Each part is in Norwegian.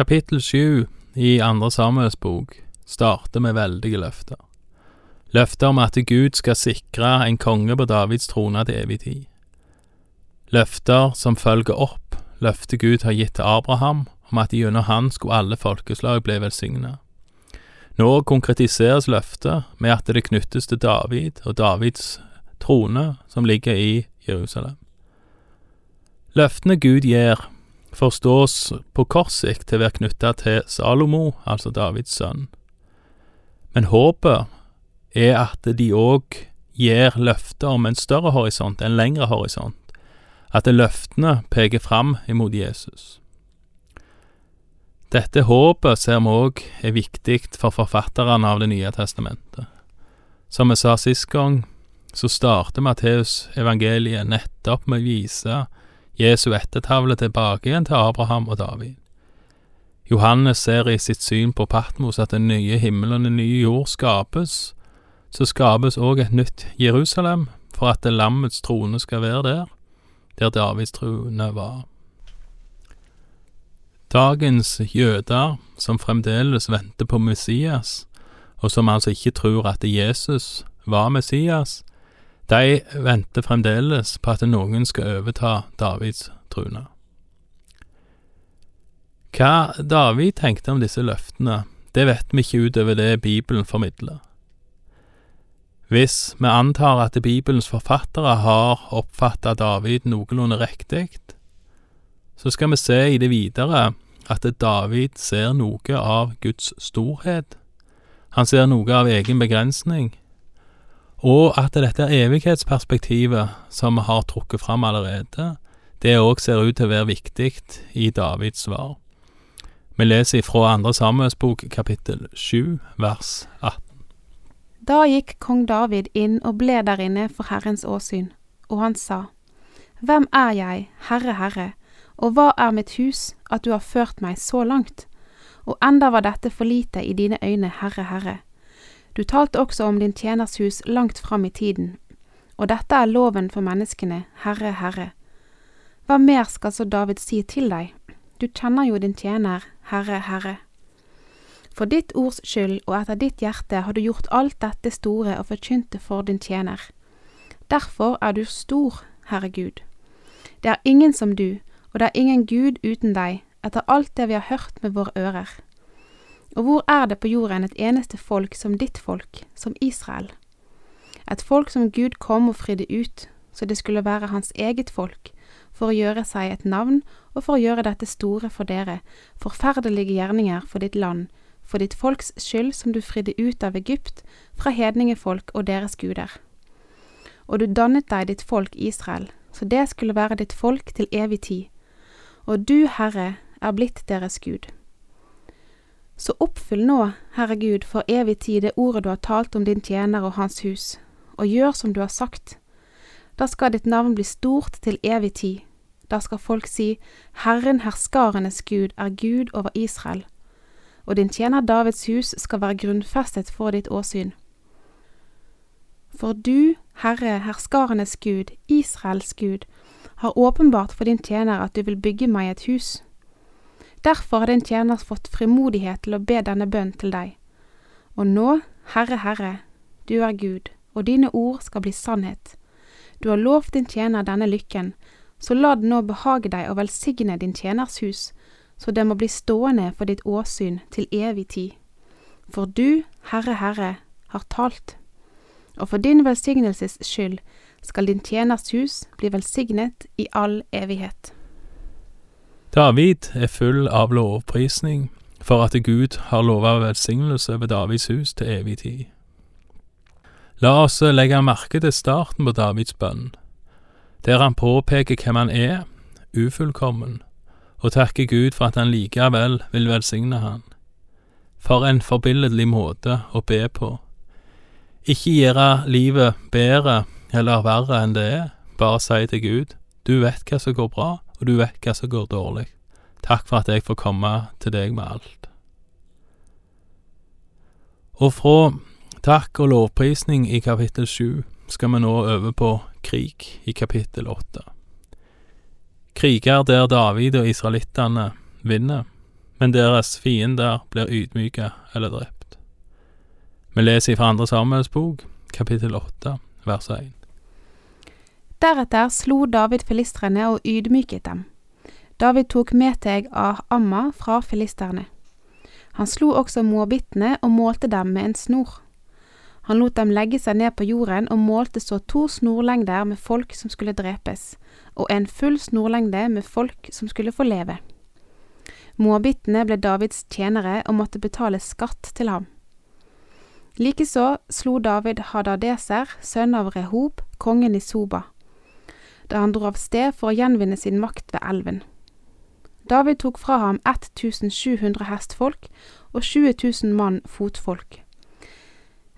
Kapittel sju i Andre Samuels bok starter med veldige løfter. Løfter om at Gud skal sikre en konge på Davids trone til evig tid. Løfter som følger opp løftet Gud har gitt til Abraham om at gjennom han skulle alle folkeslag bli velsignet. Nå konkretiseres løftet med at det knyttes til David og Davids trone som ligger i Jerusalem. Løftene Gud gir, forstås på kort sikt til å være knytta til Salomo, altså Davids sønn. Men håpet er at de òg gir løfter om en større horisont, en lengre horisont. At løftene peker fram imot Jesus. Dette håpet ser vi òg er viktig for forfatterne av Det nye testamentet. Som vi sa sist gang, så starter Matteus evangeliet nettopp med å vise Jesu ettertavle tilbake igjen til Abraham og David. Johannes ser i sitt syn på Patmos at den nye himmelen og den nye jord skapes. Så skapes òg et nytt Jerusalem for at det lammets trone skal være der, der Davids trone var. Dagens jøder, som fremdeles venter på Messias, og som altså ikke tror at Jesus var Messias, de venter fremdeles på at noen skal overta Davids trone. Hva David tenkte om disse løftene, det vet vi ikke utover det Bibelen formidler. Hvis vi antar at Bibelens forfattere har oppfatta David noenlunde riktig, så skal vi se i det videre at David ser noe av Guds storhet. Han ser noe av egen begrensning, og at dette evighetsperspektivet som vi har trukket fram allerede, det òg ser ut til å være viktig i Davids svar. Vi leser ifra andre Samuels bok kapittel 7 vers 18. Da gikk kong David inn og ble der inne for Herrens åsyn, og han sa, Hvem er jeg, Herre, Herre, og hva er mitt hus, at du har ført meg så langt? Og enda var dette for lite i dine øyne, Herre, Herre. Du talte også om din tjeners hus langt fram i tiden, og dette er loven for menneskene, Herre, Herre. Hva mer skal så David si til deg? Du kjenner jo din tjener, Herre, Herre. For ditt ords skyld og etter ditt hjerte har du gjort alt dette store og forkynte for din tjener. Derfor er du stor, Herre Gud. Det er ingen som du, og det er ingen Gud uten deg, etter alt det vi har hørt med våre ører. Og hvor er det på jorden et eneste folk som ditt folk, som Israel? Et folk som Gud kom og fridde ut, så det skulle være hans eget folk, for å gjøre seg et navn og for å gjøre dette store for dere, forferdelige gjerninger for ditt land, for ditt folks skyld som du fridde ut av Egypt, fra hedningefolk og deres guder. Og du dannet deg ditt folk Israel, så det skulle være ditt folk til evig tid. Og du, Herre, er blitt deres Gud. Så oppfyll nå, Herre Gud, for evig tid det ordet du har talt om din tjener og hans hus, og gjør som du har sagt. Da skal ditt navn bli stort til evig tid. Da skal folk si, Herren herskarenes Gud er Gud over Israel. Og din tjener Davids hus skal være grunnfestet for ditt åsyn. For du, Herre, herskarenes Gud, Israels Gud, har åpenbart for din tjener at du vil bygge meg et hus. Derfor har din tjener fått frimodighet til å be denne bønn til deg. Og nå, Herre, Herre, du er Gud, og dine ord skal bli sannhet. Du har lovt din tjener denne lykken, så la det nå behage deg å velsigne din tjeners hus, så det må bli stående for ditt åsyn til evig tid. For du, Herre, Herre, har talt. Og for din velsignelses skyld skal din tjeners hus bli velsignet i all evighet. David er full av lovprisning for at Gud har lova velsignelse ved Davids hus til evig tid. La oss legge merke til starten på Davids bønn, der han påpeker hvem han er, ufullkommen, og takker Gud for at han likevel vil velsigne han. For en forbilledlig måte å be på. Ikke gjøre livet bedre eller verre enn det er, bare si til Gud, du vet hva som går bra, og du vet hva som går dårlig. Takk for at jeg får komme til deg med alt. Og fra takk og lovprisning i kapittel sju skal vi nå over på krig i kapittel åtte. Kriger der David og israelittene vinner, men deres fiender blir ydmyka eller drept. Vi leser fra Andre Samuels bok, kapittel åtte, vers 1. Deretter slo David filistrene og ydmyket dem. David tok Meteg av Amma fra filisterne. Han slo også moabittene og målte dem med en snor. Han lot dem legge seg ned på jorden og målte så to snorlengder med folk som skulle drepes, og en full snorlengde med folk som skulle få leve. Moabittene ble Davids tjenere og måtte betale skatt til ham. Likeså slo David Hadadeser, sønn av Rehob, kongen i Soba, da han dro av sted for å gjenvinne sin makt ved elven. David tok fra ham 1700 hestfolk og 20 000 mann fotfolk.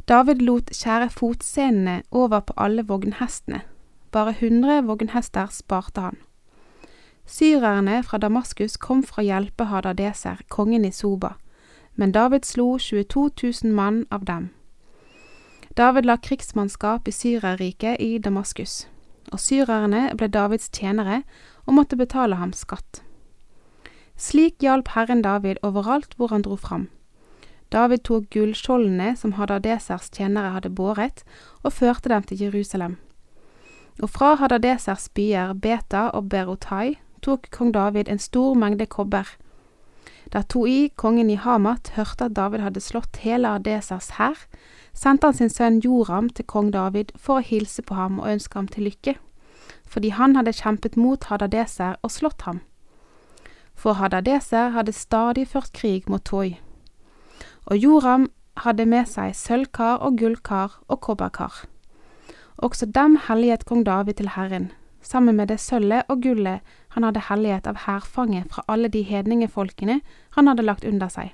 David lot skjære fotsenene over på alle vognhestene, bare 100 vognhester sparte han. Syrerne fra Damaskus kom for å hjelpe Hadadeser, kongen i Soba, men David slo 22 000 mann av dem. David la krigsmannskap i Syrerriket i Damaskus, og syrerne ble Davids tjenere og måtte betale ham skatt. Slik hjalp Herren David overalt hvor han dro fram. David tok gullskjoldene som Hadadesers tjenere hadde båret, og førte dem til Jerusalem. Og fra Hadadesers byer Beta og Berotai tok kong David en stor mengde kobber. Da Toi, kongen i Hamat, hørte at David hadde slått hele Adesers hær, sendte han sin sønn Joram til kong David for å hilse på ham og ønske ham til lykke, fordi han hadde kjempet mot Hadadeser og slått ham. For Hadadeser hadde stadig ført krig mot Toi. Og Joram hadde med seg sølvkar og gullkar og kobberkar. Også dem helliget kong David til Herren, sammen med det sølvet og gullet han hadde helliget av hærfanget fra alle de hedningefolkene han hadde lagt under seg.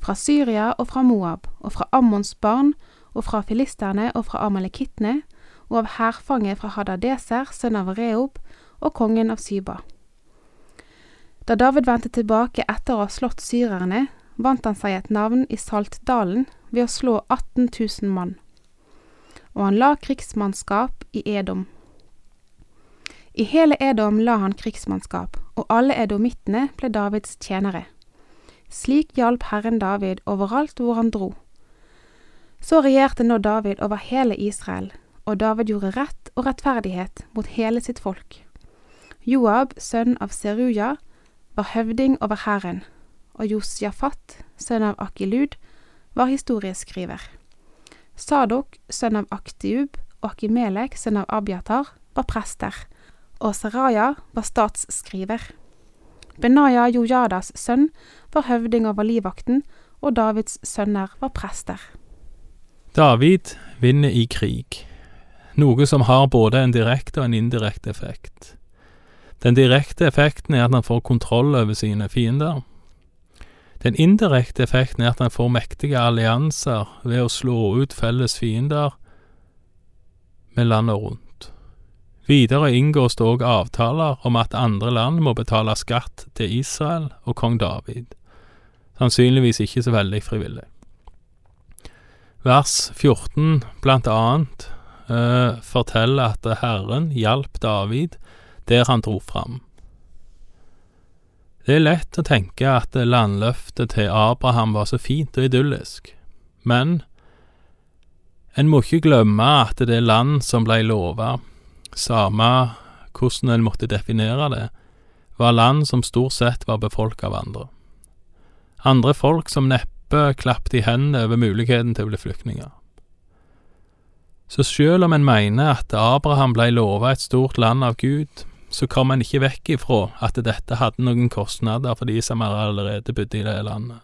Fra Syria og fra Moab, og fra Ammons barn, og fra filisterne og fra amalekittene, og av hærfanget fra Hadadeser, sønn av Reob, og kongen av Syba. Da David vendte tilbake etter å ha slått syrerne, vant han seg et navn i Saltdalen ved å slå 18 000 mann. Og han la krigsmannskap i Edom. I hele Edom la han krigsmannskap, og alle edomittene ble Davids tjenere. Slik hjalp Herren David overalt hvor han dro. Så regjerte nå David over hele Israel, og David gjorde rett og rettferdighet mot hele sitt folk. Joab, sønn av Seruja, var høvding over hæren, og Josjafat, sønn av Akilud, var historieskriver. Sadok, sønn av Aktiub, og Akimelek, sønn av Abiatar, var prester, og Saraja var statsskriver. Benaya Jojadas sønn var høvding over livvakten, og Davids sønner var prester. David vinner i krig, noe som har både en direkte og en indirekte effekt. Den direkte effekten er at han får kontroll over sine fiender. Den indirekte effekten er at han får mektige allianser ved å slå ut felles fiender med landet rundt. Videre inngås det òg avtaler om at andre land må betale skatt til Israel og kong David, sannsynligvis ikke så veldig frivillig. Vers 14 blant annet uh, forteller at Herren hjalp David der han dro fram. Det er lett å tenke at landløftet til Abraham var så fint og idyllisk, men en må ikke glemme at det land som blei lova, samme hvordan en måtte definere det, var land som stort sett var befolka av andre. Andre folk som neppe klappet i hendene over muligheten til å bli flyktninger. Så selv om en mener at Abraham blei lova et stort land av Gud, så kom en ikke vekk ifra at dette hadde noen kostnader for de som allerede bodde i det landet.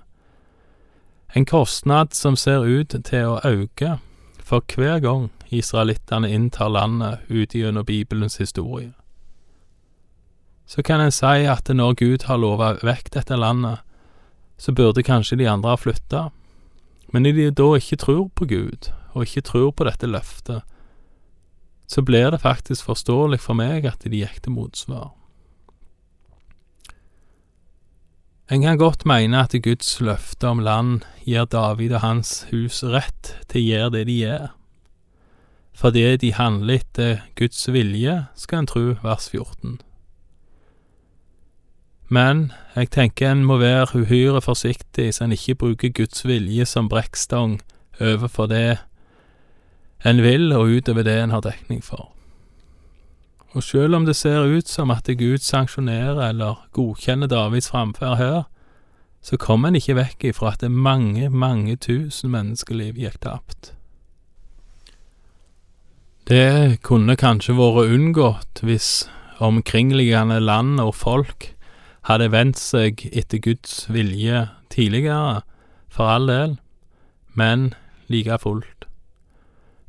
En kostnad som ser ut til å øke for hver gang israelittene inntar landet ut gjennom Bibelens historie. Så kan en si at når Gud har lova vekk dette landet, så burde kanskje de andre ha flytta, men når de da ikke tror på Gud, og ikke tror på dette løftet, så blir det faktisk forståelig for meg at de gikk til motsvar. En kan godt mene at Guds løfte om land gir David og hans hus rett til å gjøre det de gjør. Fordi de handler etter Guds vilje, skal en tro vers 14. Men jeg tenker en må være uhyre forsiktig så en ikke bruker Guds vilje som brekkstang overfor det en vil, og utover det en har dekning for. Og selv om det ser ut som at Gud sanksjonerer eller godkjenner Davids framferd her, så kommer en ikke vekk ifra at det mange, mange tusen menneskeliv gikk tapt. Det kunne kanskje vært unngått hvis omkringliggende land og folk hadde vendt seg etter Guds vilje tidligere, for all del, men like fullt.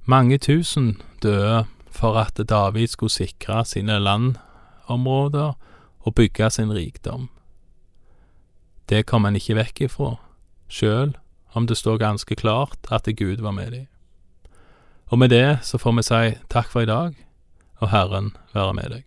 Mange tusen døde for at David skulle sikre sine landområder og bygge sin rikdom. Det kom han ikke vekk ifra, sjøl om det står ganske klart at Gud var med dem. Og med det så får vi si takk for i dag, og Herren være med deg.